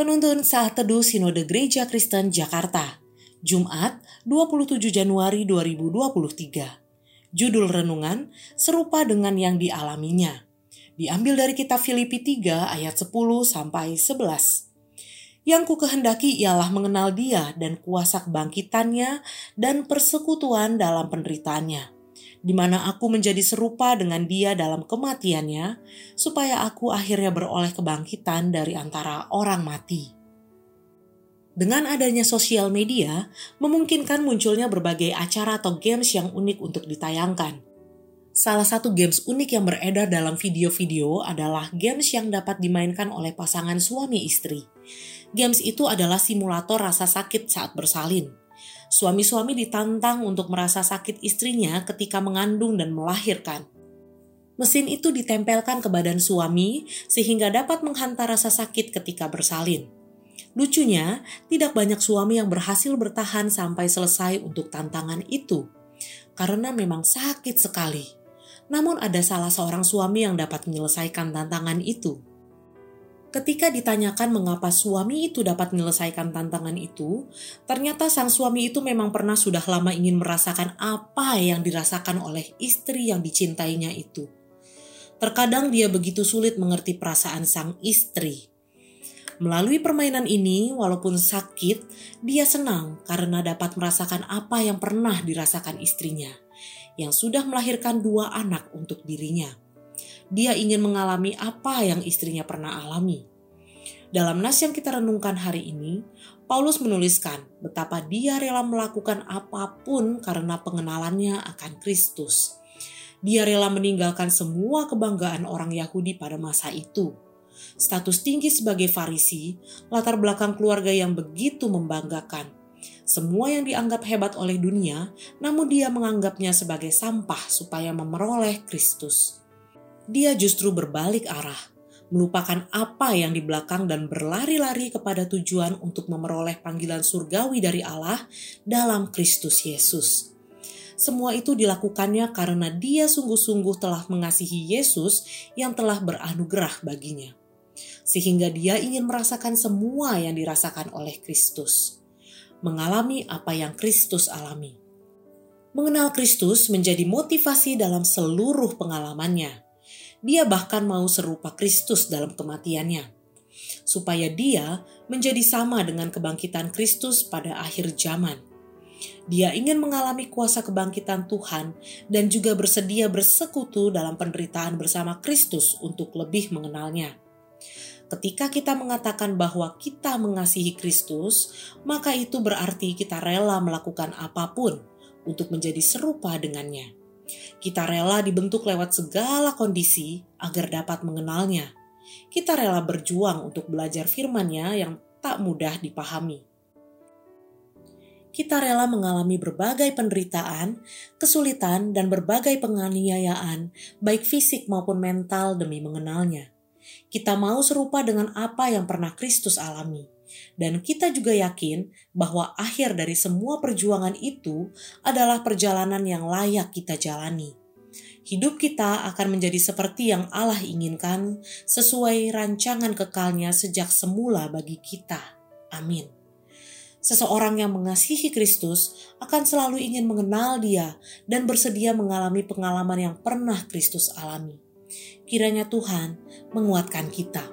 Penuntun Saat Teduh Sinode Gereja Kristen Jakarta, Jumat 27 Januari 2023. Judul Renungan, serupa dengan yang dialaminya. Diambil dari kitab Filipi 3 ayat 10 sampai 11. Yang ku kehendaki ialah mengenal dia dan kuasa kebangkitannya dan persekutuan dalam penderitaannya di mana aku menjadi serupa dengan dia dalam kematiannya, supaya aku akhirnya beroleh kebangkitan dari antara orang mati. Dengan adanya sosial media, memungkinkan munculnya berbagai acara atau games yang unik untuk ditayangkan. Salah satu games unik yang beredar dalam video-video adalah games yang dapat dimainkan oleh pasangan suami istri. Games itu adalah simulator rasa sakit saat bersalin suami-suami ditantang untuk merasa sakit istrinya ketika mengandung dan melahirkan. Mesin itu ditempelkan ke badan suami sehingga dapat menghantar rasa sakit ketika bersalin. Lucunya, tidak banyak suami yang berhasil bertahan sampai selesai untuk tantangan itu, karena memang sakit sekali. Namun, ada salah seorang suami yang dapat menyelesaikan tantangan itu. Ketika ditanyakan mengapa suami itu dapat menyelesaikan tantangan itu, ternyata sang suami itu memang pernah sudah lama ingin merasakan apa yang dirasakan oleh istri yang dicintainya itu. Terkadang dia begitu sulit mengerti perasaan sang istri. Melalui permainan ini, walaupun sakit, dia senang karena dapat merasakan apa yang pernah dirasakan istrinya, yang sudah melahirkan dua anak untuk dirinya dia ingin mengalami apa yang istrinya pernah alami. Dalam nas yang kita renungkan hari ini, Paulus menuliskan betapa dia rela melakukan apa pun karena pengenalannya akan Kristus. Dia rela meninggalkan semua kebanggaan orang Yahudi pada masa itu. Status tinggi sebagai Farisi, latar belakang keluarga yang begitu membanggakan. Semua yang dianggap hebat oleh dunia, namun dia menganggapnya sebagai sampah supaya memeroleh Kristus dia justru berbalik arah, melupakan apa yang di belakang dan berlari-lari kepada tujuan untuk memeroleh panggilan surgawi dari Allah dalam Kristus Yesus. Semua itu dilakukannya karena dia sungguh-sungguh telah mengasihi Yesus yang telah beranugerah baginya. Sehingga dia ingin merasakan semua yang dirasakan oleh Kristus. Mengalami apa yang Kristus alami. Mengenal Kristus menjadi motivasi dalam seluruh pengalamannya dia bahkan mau serupa Kristus dalam kematiannya, supaya dia menjadi sama dengan kebangkitan Kristus pada akhir zaman. Dia ingin mengalami kuasa kebangkitan Tuhan dan juga bersedia bersekutu dalam penderitaan bersama Kristus untuk lebih mengenalnya. Ketika kita mengatakan bahwa kita mengasihi Kristus, maka itu berarti kita rela melakukan apa pun untuk menjadi serupa dengannya. Kita rela dibentuk lewat segala kondisi agar dapat mengenalnya. Kita rela berjuang untuk belajar firman-Nya yang tak mudah dipahami. Kita rela mengalami berbagai penderitaan, kesulitan, dan berbagai penganiayaan, baik fisik maupun mental demi mengenalnya. Kita mau serupa dengan apa yang pernah Kristus alami dan kita juga yakin bahwa akhir dari semua perjuangan itu adalah perjalanan yang layak kita jalani. Hidup kita akan menjadi seperti yang Allah inginkan sesuai rancangan kekalnya sejak semula bagi kita. Amin. Seseorang yang mengasihi Kristus akan selalu ingin mengenal Dia dan bersedia mengalami pengalaman yang pernah Kristus alami. Kiranya Tuhan menguatkan kita.